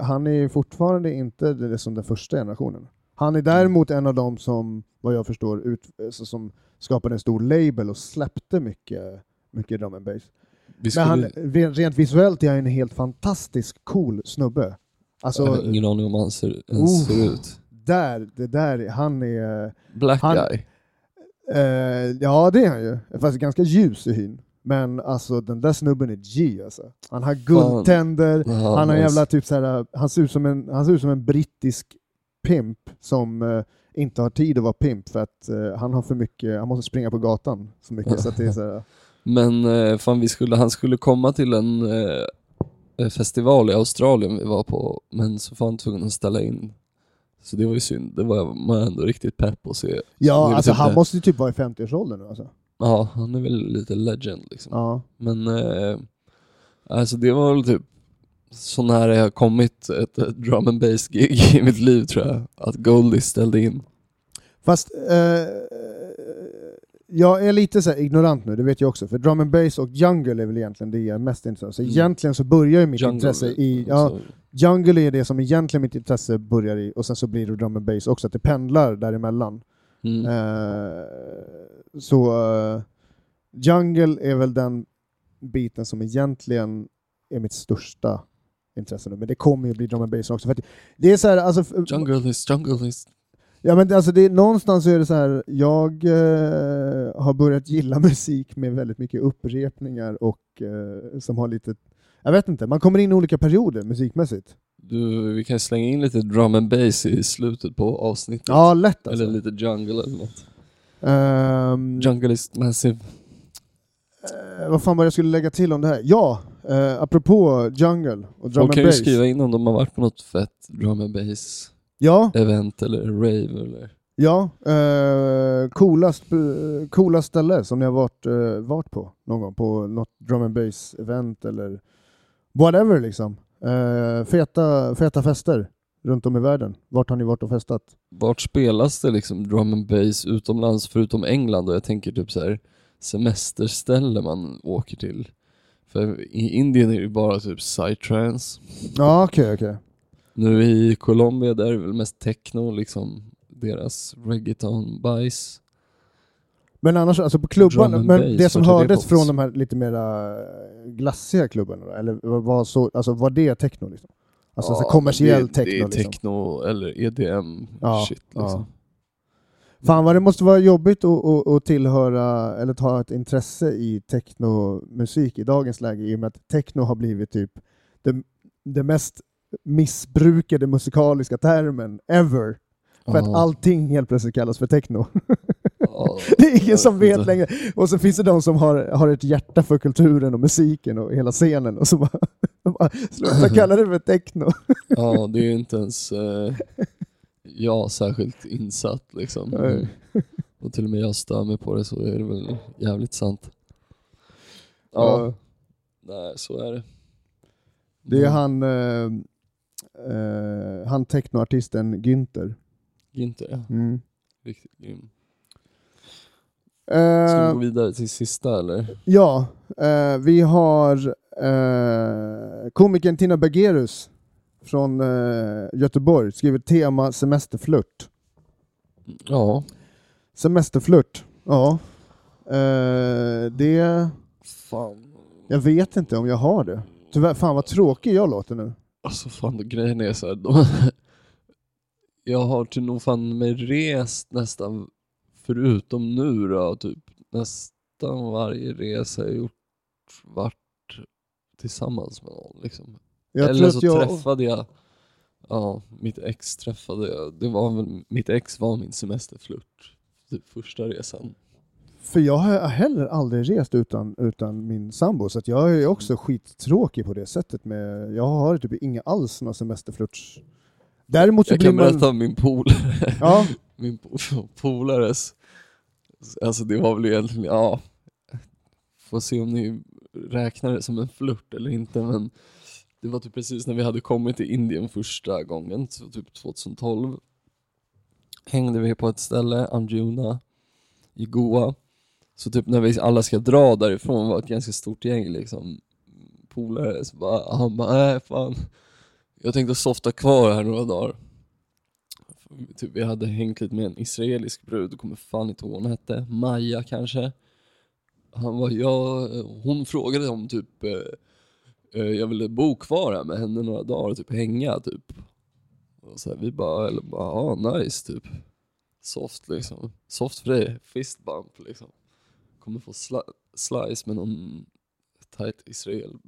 han är ju fortfarande inte det som den första generationen. Han är däremot en av dem som, vad jag förstår, ut, alltså, som skapade en stor label och släppte mycket, mycket drum and bass. Vi Men han, skulle, rent, rent visuellt är han en helt fantastisk cool snubbe. Alltså, jag har ingen aning om han ser, ens Oh. ser ut. där, det där, han är... Black Han- guy. Eh, ja, det är han ju. Fast ganska ljus i hyn. Men alltså den där snubben är G alltså. Han har guldtänder, Ja, han har nice. jävla typ såhär, han ser ut som en, han ser ut som en brittisk pimp som eh, inte har tid att vara pimp för att eh, han har för mycket, han måste springa på gatan så mycket så att det är såhär, Men eh, fan, vi skulle, han skulle komma till en eh, festival i Australien vi var på, men så var han tvungen att ställa in. Så det var ju synd, det var man ändå riktigt pepp att se. Ja, alltså typ han det. måste ju typ vara i 50-årsåldern nu alltså. Ja, han är väl lite legend liksom. Ja. Men eh, alltså det var väl typ så nära jag har kommit ett, ett drum and bass gig i mitt liv tror jag. Att Goldie ställde in. Fast eh, jag är lite så ignorant nu, det vet jag också, för drum and bass och jungle är väl egentligen det jag är mest intresserad av. Så Mm. egentligen så börjar ju mitt Jungle, intresse i, ja, jungle är det som egentligen mitt intresse börjar i, och sen så blir det drum and bass också, att det pendlar däremellan. mm. Eh, så eh, Jungle är väl den biten som egentligen är mitt största intresse nu, men det kommer ju bli drum and bass också. För det är så här, alltså, Jungle is, jungle is. Ja, men alltså det någonstans är det så här, jag eh, har börjat gilla musik med väldigt mycket upprepningar och eh, som har lite, jag vet inte, man kommer in i olika perioder musikmässigt. Du, vi kan slänga in lite drum and bass i slutet på avsnittet. Ja, lätt alltså. Eller lite jungle eller något. Ehm, Jungle is massive. Eh, vad fan var det jag skulle lägga till om det här? Ja, eh, apropå jungle och drum Folk kan and ju bass. skriva in om de har varit på något fett drum and bass Ja, event eller rave eller... Ja, eh, coolast, coolast ställe som har varit, eh, varit på någon gång, på något drum and bass event eller whatever liksom. Eh, feta, feta fester runt om i världen. Vart har ni varit och festat? Vart spelas det liksom drum and bass utomlands förutom England och jag tänker typ så här semesterställe man åker till. För i Indien är det ju bara typ psytrance. Ja, okej, okej. Nu i Colombia där är det väl mest techno liksom, deras reggaeton-bajs. Men annars, alltså på and men bass, det som det hördes på? från de här lite mera glassiga klubbarna då, eller var, så, alltså var det techno liksom? Alltså så Ja, kommersiell det, techno Det är liksom? techno eller EDM Ja, shit ja. liksom. Fan vad det måste vara jobbigt att, att, att tillhöra, eller ta ett intresse i technomusik i dagens läge i och med att techno har blivit typ det, det mest missbrukade musikaliska termen ever. För att allting helt plötsligt kallas för techno. Ja, Det är ingen som vet inte. längre. Och så finns det de som har, har ett hjärta för kulturen och musiken och hela scenen och så bara, bara sluta kalla det för techno. Ja, det är ju inte ens eh, jag särskilt insatt liksom. Nej. Och till och med jag stör mig på det så är det väl jävligt sant. Ja, Ja. nej så är det. Det är Men han, eh, eh, han technoartisten Günther. Inte ja. Mm. Riktigt grym. Ska vi Eh, gå vidare till sista eller? ja, eh, vi har eh, komikern Tina Bergerus från eh, Göteborg skriver tema semesterflört. Ja. Semesterflört, ja. Eh, det, Fan. jag vet inte om jag har det. Tyvärr, fan vad tråkig jag låter nu. Alltså fan, grejen är så här, de, Jag har till nog fan mig rest nästan, förutom nu då, typ nästan varje resa jag gjort vart tillsammans med någon liksom. Jag Eller så jag, träffade jag, ja, mitt ex träffade jag, det var väl, mitt ex var min semesterflört, typ första resan. För jag har heller aldrig rest utan, utan min sambo, så jag är också skittråkig på det sättet. Med, jag har typ inga alls några semesterflörts. Däremot så Jag blir kan man... berätta om min polare, Ja, min po- polares, alltså det var väl egentligen, ja, får se om ni räknar det som en flört eller inte men det var typ precis när vi hade kommit till Indien första gången, så typ 2012 hängde vi på ett ställe, Anjuna, i Goa. Så typ när vi alla ska dra därifrån var ett ganska stort gäng liksom polare, så bara, han bara nej fan, jag tänkte softa kvar här några dagar. Typ, vi hade hängt lite med en israelisk brud, kommer fan inte ihåg vad hon hette, Maja kanske. Han var, ja, hon frågade om typ eh, eh, jag ville bo kvar här med henne några dagar och typ hänga typ. Och så här, vi bara, eller bara, ah, nice typ. Soft liksom. Soft för dig, fist bump liksom. Kommer få sli- slice med någon tight israel.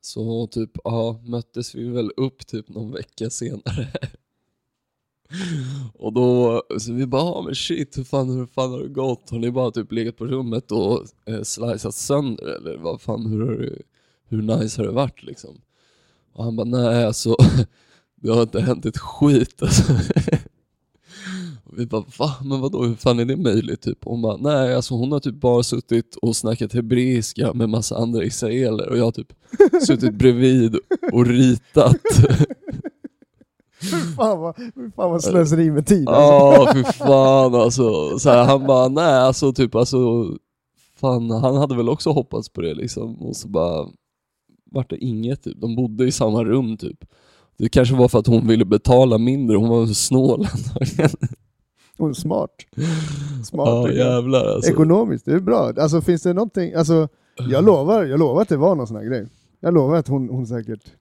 Så typ, ja, möttes vi väl upp typ någon vecka senare. Och då, så vi bara, ah, men shit, hur fan, hur fan har det gått? Har ni bara typ legat på rummet och eh, slicat sönder eller vad fan, hur, har det, hur nice har det varit liksom? Och han bara, nej alltså, det har inte hänt ett skit alltså. Vi bara, va? Men vadå, hur fan är det möjligt? Typ. Och hon bara, nej alltså hon har typ bara suttit och snackat hebreiska med massa andra israeler och jag har typ suttit bredvid och ritat. fy fan vad, fy fan vad slöseri med tid. Alltså. Ja, fy fan alltså. Så här, han bara, nej alltså typ alltså, fan han hade väl också hoppats på det liksom. Och så bara, vart det inget typ. De bodde i samma rum typ. Det kanske var för att hon ville betala mindre, hon var så snål antagligen. Hon är smart. Smart. Ja jävlar alltså. Ekonomiskt, det är bra. Alltså finns det någonting, alltså jag lovar, jag lovar att det var någon sån här grej. Jag lovar att hon, hon säkert,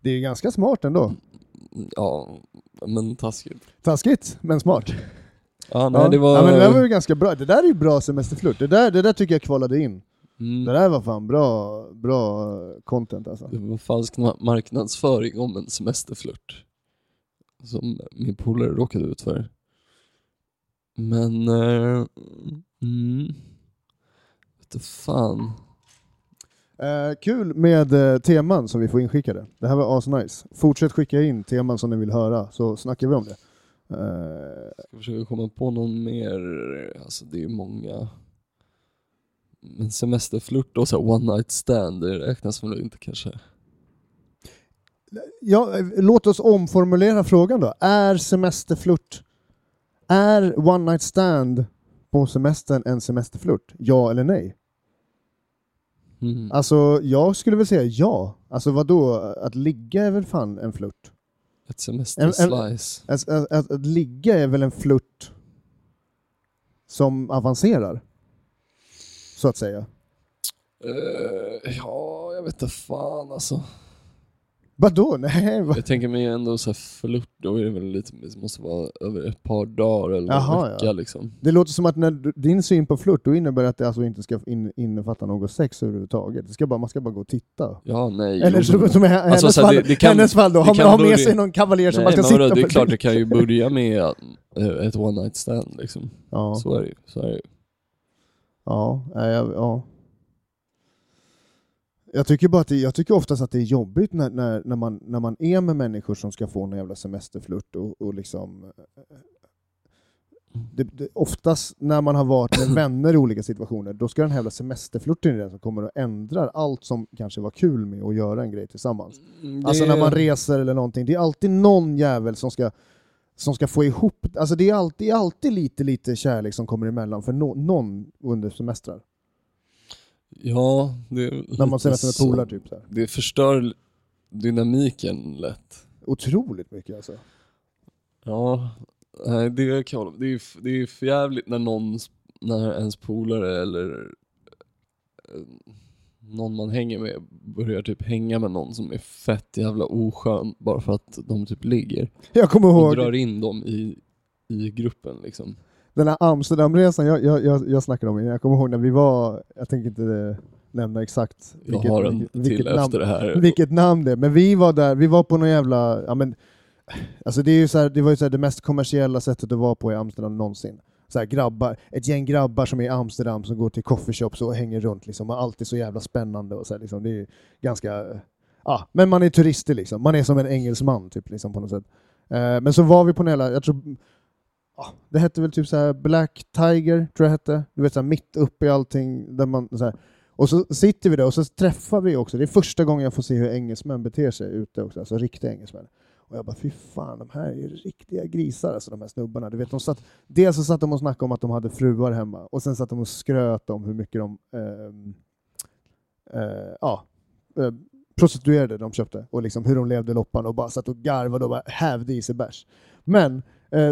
det är ganska smart ändå. Ja, men taskigt. Taskigt, men smart. Ja, nej ja. det var... ja, men det där var ju ganska bra. Det där är ju bra semesterflört. Det där, det där tycker jag kvalade in. mm, Det där var fan bra, bra content alltså. det var falsk ma- marknadsföring om en semesterflört. Som min polare råkade ut för. Men... Eh, mm, vet fan. Eh, kul med eh, teman som vi får inskickade. Det här var asnice. Fortsätt skicka in teman som ni vill höra så snackar vi om det. Eh, Ska försöka komma på någon mer, alltså det är många. Men semesterflört och så one night stand, det räknas väl inte kanske? ja, eh, låt oss omformulera frågan då. Är semesterflört, är one night stand på semestern en semesterflört? Ja eller nej? Mm. Alltså, jag skulle väl säga ja. Alltså vad då? Att ligga är väl fan en flört? Ett semesterslice. Att, att, att, att ligga är väl en flört som avancerar? Så att säga. Eh, ja, jag vet inte fan alltså. Vadå? Nej, va? Jag tänker mig ändå så här flört, då är det väl lite, det måste vara över ett par dagar eller Jaha, en vecka ja. liksom. Det låter som att när du, din syn på flört då innebär att det alltså inte ska in, innefatta något sex överhuvudtaget. Det ska bara, man ska bara gå och titta. Ja, nej. Eller jo, som, i hennes, Alltså, så här, fall, det- det kan- hennes fall då, det ha, ha med sig någon kavaljer som Nej, man ska sitta det är på. klart det kan ju börja med eh, ett one night stand liksom. Ja, Så är det ju. Så det ja, jag- ja. Jag tycker bara att det, jag tycker oftast att det är jobbigt när, när, när, man, när man är med människor som ska få en jävla semesterflört och, och liksom eh, det, det, oftast när man har varit med vänner i olika situationer, då ska den här jävla semesterflirten i den som kommer och ändrar allt som kanske var kul med att göra en grej tillsammans. Mm, Alltså det- när man reser eller någonting, det är alltid någon jävel som ska, som ska få ihop, alltså det är alltid, alltid lite, lite kärlek som kommer emellan för no, någon under semestrar. Ja, det är När man semestrar med polare typ så här. Det förstör dynamiken lätt. Otroligt mycket alltså. Ja, nej, det kan jag hålla- det är, det är för jävligt när någon, när ens polare eller eh, någon man hänger med börjar typ hänga med någon som är fett jävla oskön bara för att de typ ligger. Jag kommer Och ihåg drar in dem i, i gruppen liksom. Den här Amsterdamresan jag, jag, jag, jag snackade om, jag kommer ihåg när vi var, jag tänker inte nämna exakt en till namn, vilket namn det är, men vi var där, vi var på någon jävla, ja men, alltså det, är ju så här, det var ju så det mest kommersiella sättet att vara på i Amsterdam någonsin. Så här, grabbar, ett gäng grabbar som är i Amsterdam som går till coffeeshops och hänger runt liksom, och allt är så jävla spännande och så här, liksom, det är ganska, ja, men man är turister liksom, man är som en engelsman typ liksom på något sätt. Eh, men så var vi på en jävla, jag tror, ja, det hette väl typ så här Black Tiger, tror jag hette, du vet så här, mitt uppe i allting, där man så här, och så sitter vi där och så träffar vi också, det är första gången jag får se hur engelsmän beter sig ute också, alltså riktiga engelsmän. Och jag bara, fy fan, de här är ju riktiga grisar alltså, de här snubbarna. Du vet, de satt, dels så satt de och snackade om att de hade fruar hemma, och sen satt de och skröt om hur mycket de eh, eh, ja, eh, prostituerade de köpte, och liksom hur de levde loppan, och bara satt och garvade och bara hävde i sig bärs. Men,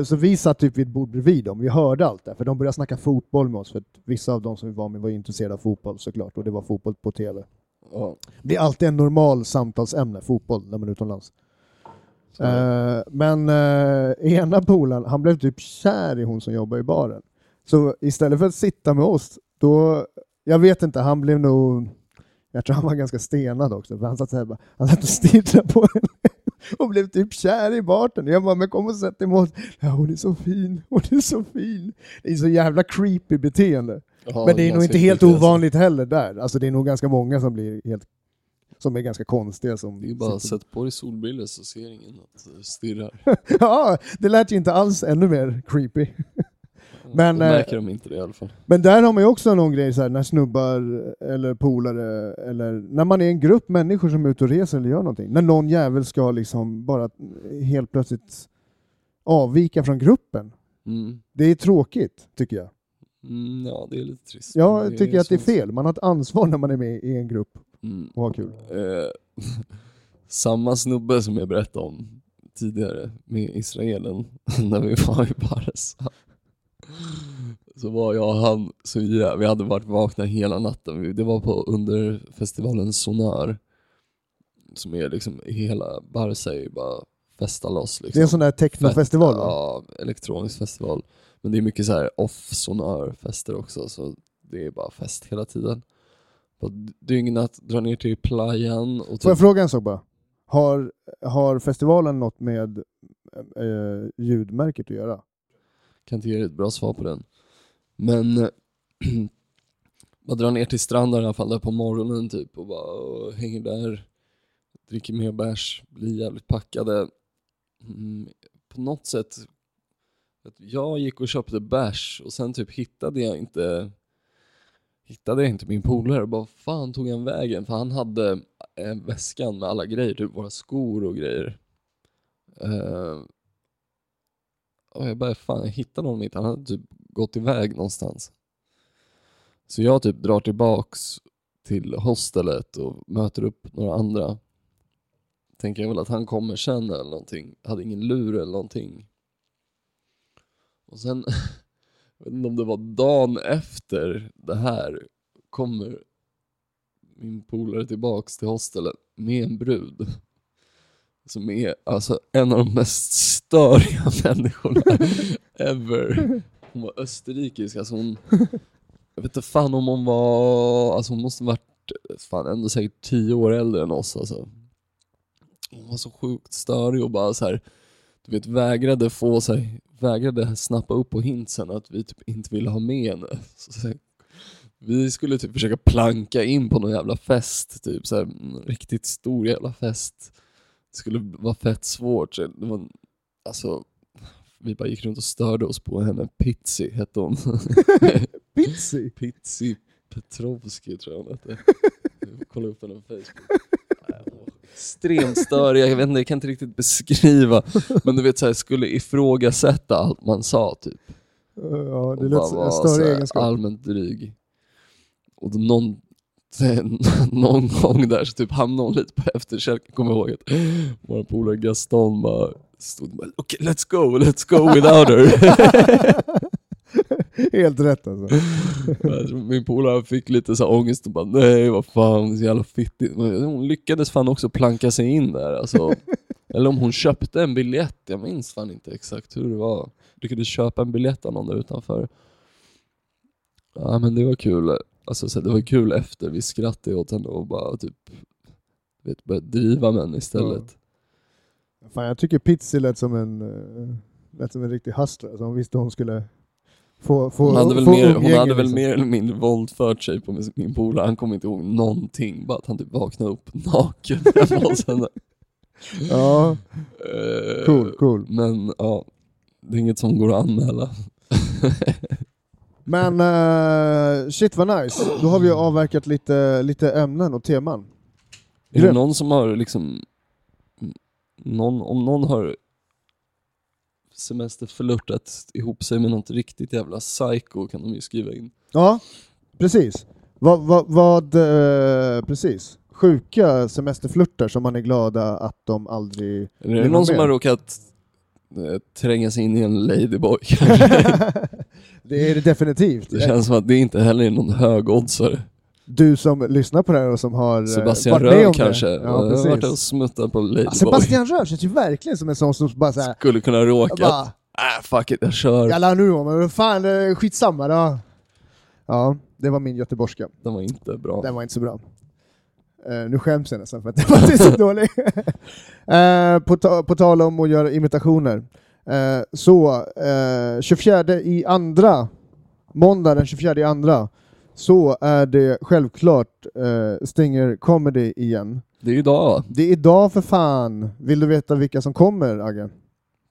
så vi satt typ vid ett bord bredvid dem, vi hörde allt det, för de började snacka fotboll med oss, för vissa av dem som vi var med var intresserade av fotboll såklart, och det var fotboll på TV. Ja, Det är alltid en normal samtalsämne, fotboll, när man är utomlands. Eh, men uh, ena polaren, han blev typ kär i hon som jobbar i baren. Så istället för att sitta med oss, då, jag vet inte, han blev nog, jag tror han var ganska stenad också, för han satt, så här, han satt och stirrade på henne och blev typ kär i barten. Jag bara, men kom och sätt dig mot, ja hon är så fin, hon är så fin. Det är så jävla creepy beteende. Ja, men det är nog inte helt alltså. ovanligt heller där. Alltså det är nog ganska många som blir helt, som är ganska konstiga som Det är bara sitter- sätta på dig solbrillor så ser ingen att det stirrar. ja, det lät ju inte alls ännu mer creepy. Men, Då eh, märker de inte det i alla fall. Men där har man ju också någon grej så här, när snubbar eller polare, eller när man är en grupp människor som är ute och reser eller gör någonting, när någon jävel ska liksom bara helt plötsligt avvika från gruppen. Mm. Det är tråkigt, tycker jag. Mm, ja, det är lite trist. Jag men tycker att det är fel. Man har ett ansvar när man är med i en grupp Mm. och har kul. Eh, samma snubbe som jag berättade om tidigare med Israelen när vi var i Bares. Så var jag och han, så vi, vi hade varit vakna hela natten. Det var på under festivalen Sonar. Som är liksom hela Barca är ju bara festa loss liksom. Det är en sån där technofestival va? Ja, elektronisk festival. Men det är mycket så här off sonar fester också, så det är bara fest hela tiden. På dygnat, dra ner till playan och Får jag typ, fråga en sak bara? Har, har festivalen något med eh, ljudmärket att göra? Kan inte ge dig ett bra svar på den. Men jag man drar ner till stranden i alla fall där på morgonen typ och bara och hänger där, dricker mer bärs, blir jävligt packade. Mm, på något sätt Jag gick och köpte bärs och sen typ hittade jag inte Hittade jag inte min polare och bara fan tog han vägen? För han hade eh, väskan med alla grejer, typ våra skor och grejer. Eh, och jag bara fan jag hittade honom inte, han hade typ gått iväg någonstans. Så jag typ drar tillbaks till hostelet och möter upp några andra. Tänker jag väl att han kommer sen eller någonting. Hade ingen lur eller någonting. Och sen, jag vet inte om det var dagen efter det här, kommer min polare tillbaks till hostelet med en brud. Som är alltså en av de mest störiga människorna ever. Hon var österrikisk, alltså hon, jag vet inte fan om hon var, alltså hon måste ha varit fan ändå säkert tio år äldre än oss alltså. Hon var så sjukt störig och bara så här, du vet vägrade få sig, vägrade snappa upp på hintsen att vi typ inte ville ha med henne. Så, så här, vi skulle typ försöka planka in på någon jävla fest, typ så här, en riktigt stor jävla fest. Det skulle vara fett svårt. Så det var, alltså, vi bara gick runt och störde oss på henne. Pizzi hette hon. Pizzi? Pizzi Petrovski tror jag hon hette. Får Kolla upp henne på Facebook. Nej, hon var Extremt störig, jag vet inte, jag kan inte riktigt beskriva. Men du vet såhär, skulle ifrågasätta allt man sa typ. Ja, det Och lät bara som en så större här egenskap. allmänt dryg. Och då någon, någon gång där så typ hamnade hon lite på efterkälken, kommer jag ihåg att vår polare Gaston bara stod och bara okej let's go, let's go without her. Helt rätt alltså. Min polare fick lite så ångest och bara nej vad fan, så jävla fittigt. Men hon lyckades fan också planka sig in där alltså. Eller om hon köpte en biljett, jag minns fan inte exakt hur det var. Lyckades köpa en biljett av någon där utanför. Ja men det var kul. Alltså så här, det var kul efter, vi skrattade åt henne och bara typ vet, började driva med henne istället. Fan, jag tycker Pizzi lät som en, uh, lät som en riktig hustler. Alltså, hon visste hon skulle få, få, Hon hade, väl mer, hon hade väl liksom. mer eller mindre våldfört sig på min- polare, han kommer inte ihåg någonting, bara att han typ vaknade upp naken hemma hos henne. Ja, Eh, cool, cool. Men ja, det är inget som går att anmäla. Men eh, shit vad nice. Då har vi ju avverkat lite, lite ämnen och teman. Är det någon som har liksom, någon, om någon har semesterflörtat ihop sig med något riktigt jävla psycho kan de ju skriva in. Ja, precis. Vad, vad, vad eh, precis. Sjuka semesterflörtar som man är glada att de aldrig... Är det någon som har råkat tränga sig in i en ladyboy? det är det definitivt. det känns som att det inte heller är någon högoddsare. Du som lyssnar på det här och som har eh, Sebastian varit med Röhr om det. kanske? Ja, jag har varit och precis. smuttat på ladyboy. Ja, Sebastian Röhr känns ju verkligen som en sån som bara såhär, Skulle kunna bara, äh, fuck it, jag kör. jalla nu då, men fan eh, skitsamma då. Ja, det var min göteborgska. Den var inte bra. Den var inte så bra. Eh, nu skäms jag nästan för att den var så dålig. Eh, på, ta på tal om att göra imitationer. Eh, så, uh, 24 i andra, måndag den 24 i andra, så är det självklart uh, Stinger Comedy igen. Det är idag va? Det är idag för fan. Vill du veta vilka som kommer, Agge?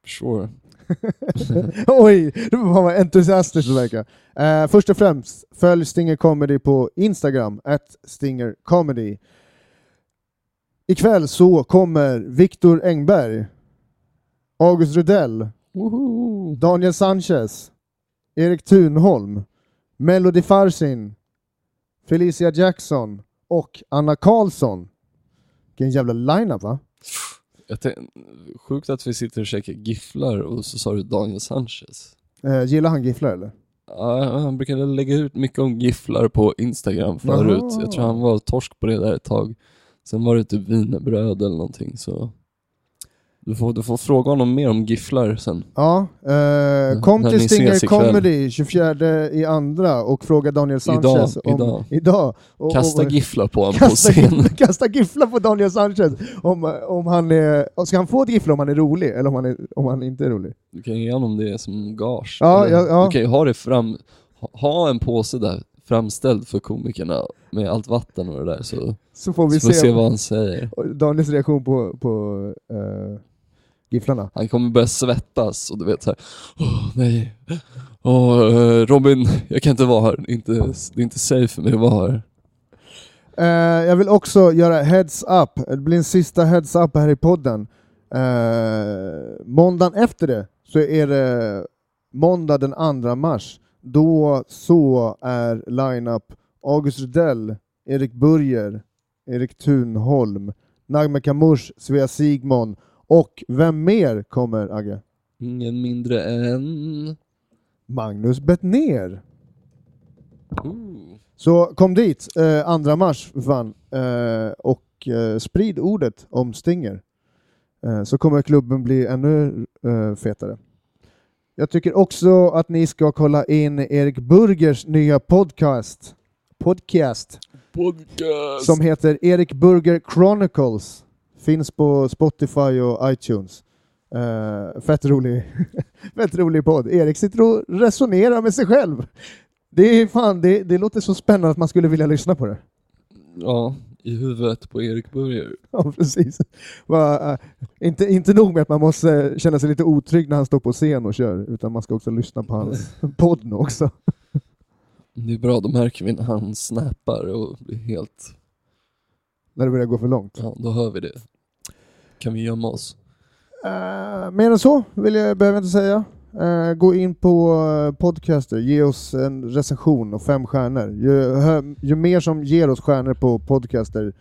Sure. Oj, det var vad entusiastiskt det verkar. Eh, först och främst, följ Stinger Comedy på Instagram, at Stinger Comedy. Ikväll så kommer Viktor Engberg, August Rudell, Woho! Daniel Sanchez, Erik Thunholm, Melody Farsin, Felicia Jackson och Anna Karlsson. Vilken jävla line-up va? Jag tänk, sjukt att vi sitter och käkar gifflar och så sa du Daniel Sanchez. Eh, gillar han gifflar eller? Ja, han brukade lägga ut mycket om gifflar på Instagram förut. Jaha. Jag tror han var torsk på det där ett tag. Sen var det typ wienerbröd eller någonting så du får, du får fråga honom mer om gifflar sen. Ja, eh, kom när till Stinger. Comedy 24 i andra och fråga Daniel Idag, Sanchez om... idag. idag. Och, Kasta och, gifflar på honom på kasta, scen. kasta gifflar på Daniel Sanchez om, om han är... Ska han få ett gifflar om han är rolig eller om han, är, om han inte är rolig? Du kan ge honom det som gage. Ja, Eller, ja, ja. Du kan ju ha det fram, ha en påse där framställd för komikerna med allt vatten och det där så, Så får vi så får se, se vad han säger. Daniels reaktion på, på uh, gifflarna. Han kommer börja svettas och du vet såhär, åh nej, eh, Robin, jag kan inte vara här, inte, det är inte safe för mig att vara här. Eh, jag vill också göra heads up, det blir en sista heads up här i podden. Uh, måndagen efter det så är det måndag den 2 mars. Då så är line-up August Rudell, Erik Burger, Erik Thunholm, Nagme Kamush, Svea Sigmon och vem mer kommer Agge? Ingen mindre än... Magnus Bettner. Ooh. Så kom dit eh, 2 mars fan eh, och eh, sprid ordet om Stinger. Eh, så kommer klubben bli ännu eh, fetare. Jag tycker också att ni ska kolla in Erik Burgers nya podcast. Podcast. Podcast! Som heter Erik Burger Chronicles. Finns på Spotify och iTunes. Uh, fett, rolig, fett rolig podd. Erik sitter och resonerar med sig själv. Det, är fan, det, det låter så spännande att man skulle vilja lyssna på det. Ja, i huvudet på Erik Burger. Ja, precis. Va, uh, inte, inte nog med att man måste känna sig lite otrygg när han står på scen och kör, utan man ska också lyssna på hans podd nu också. Det är bra, då märker vi när han snappar och blir helt... När det börjar gå för långt. Ja, då hör vi det. Kan vi gömma oss? Uh, mer än så vill jag, behöver jag inte säga. Uh, gå in på uh, Podcaster, ge oss en recension och fem stjärnor. Ju, hö, ju mer som ger oss stjärnor på Podcaster,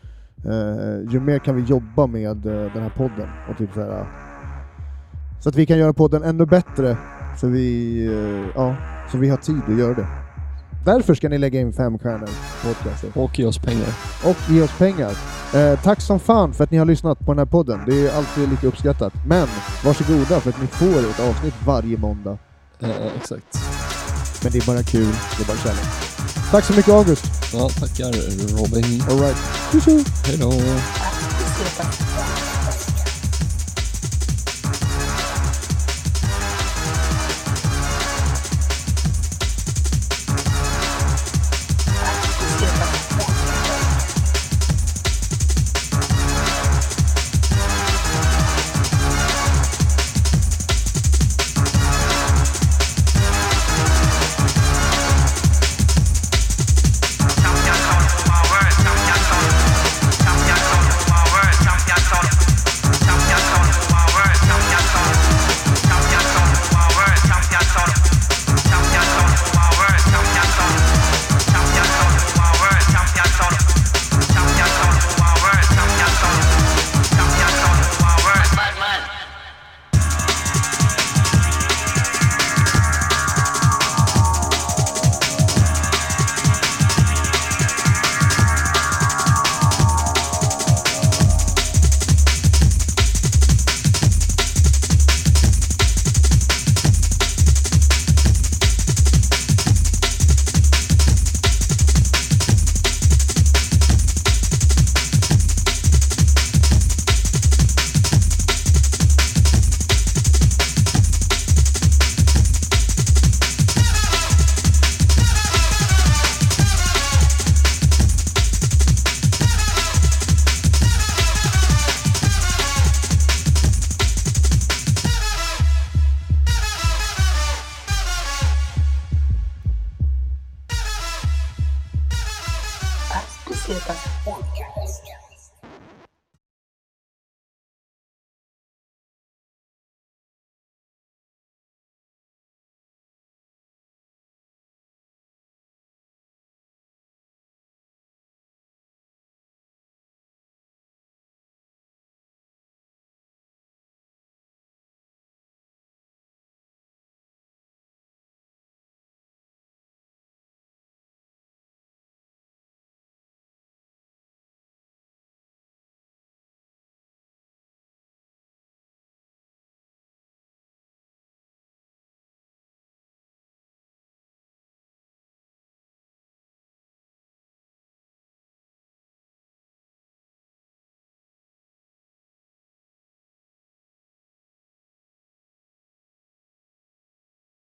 ju mer kan vi jobba med den här podden. Och typ så, här, så att vi kan göra podden ännu bättre, så vi, ja, så vi har tid att göra det. Därför ska ni lägga in fem stjärnor på Podcaster. Och ge oss pengar. Och ge oss pengar. Eh, tack som fan för att ni har lyssnat på den här podden. Det är alltid lika uppskattat. Men varsågoda för att ni får ett avsnitt varje måndag. Eh, exakt. Men det är bara kul, det är bara kärlek. Tack så mycket August. Ja, tackar Robin. Alright. Hej då.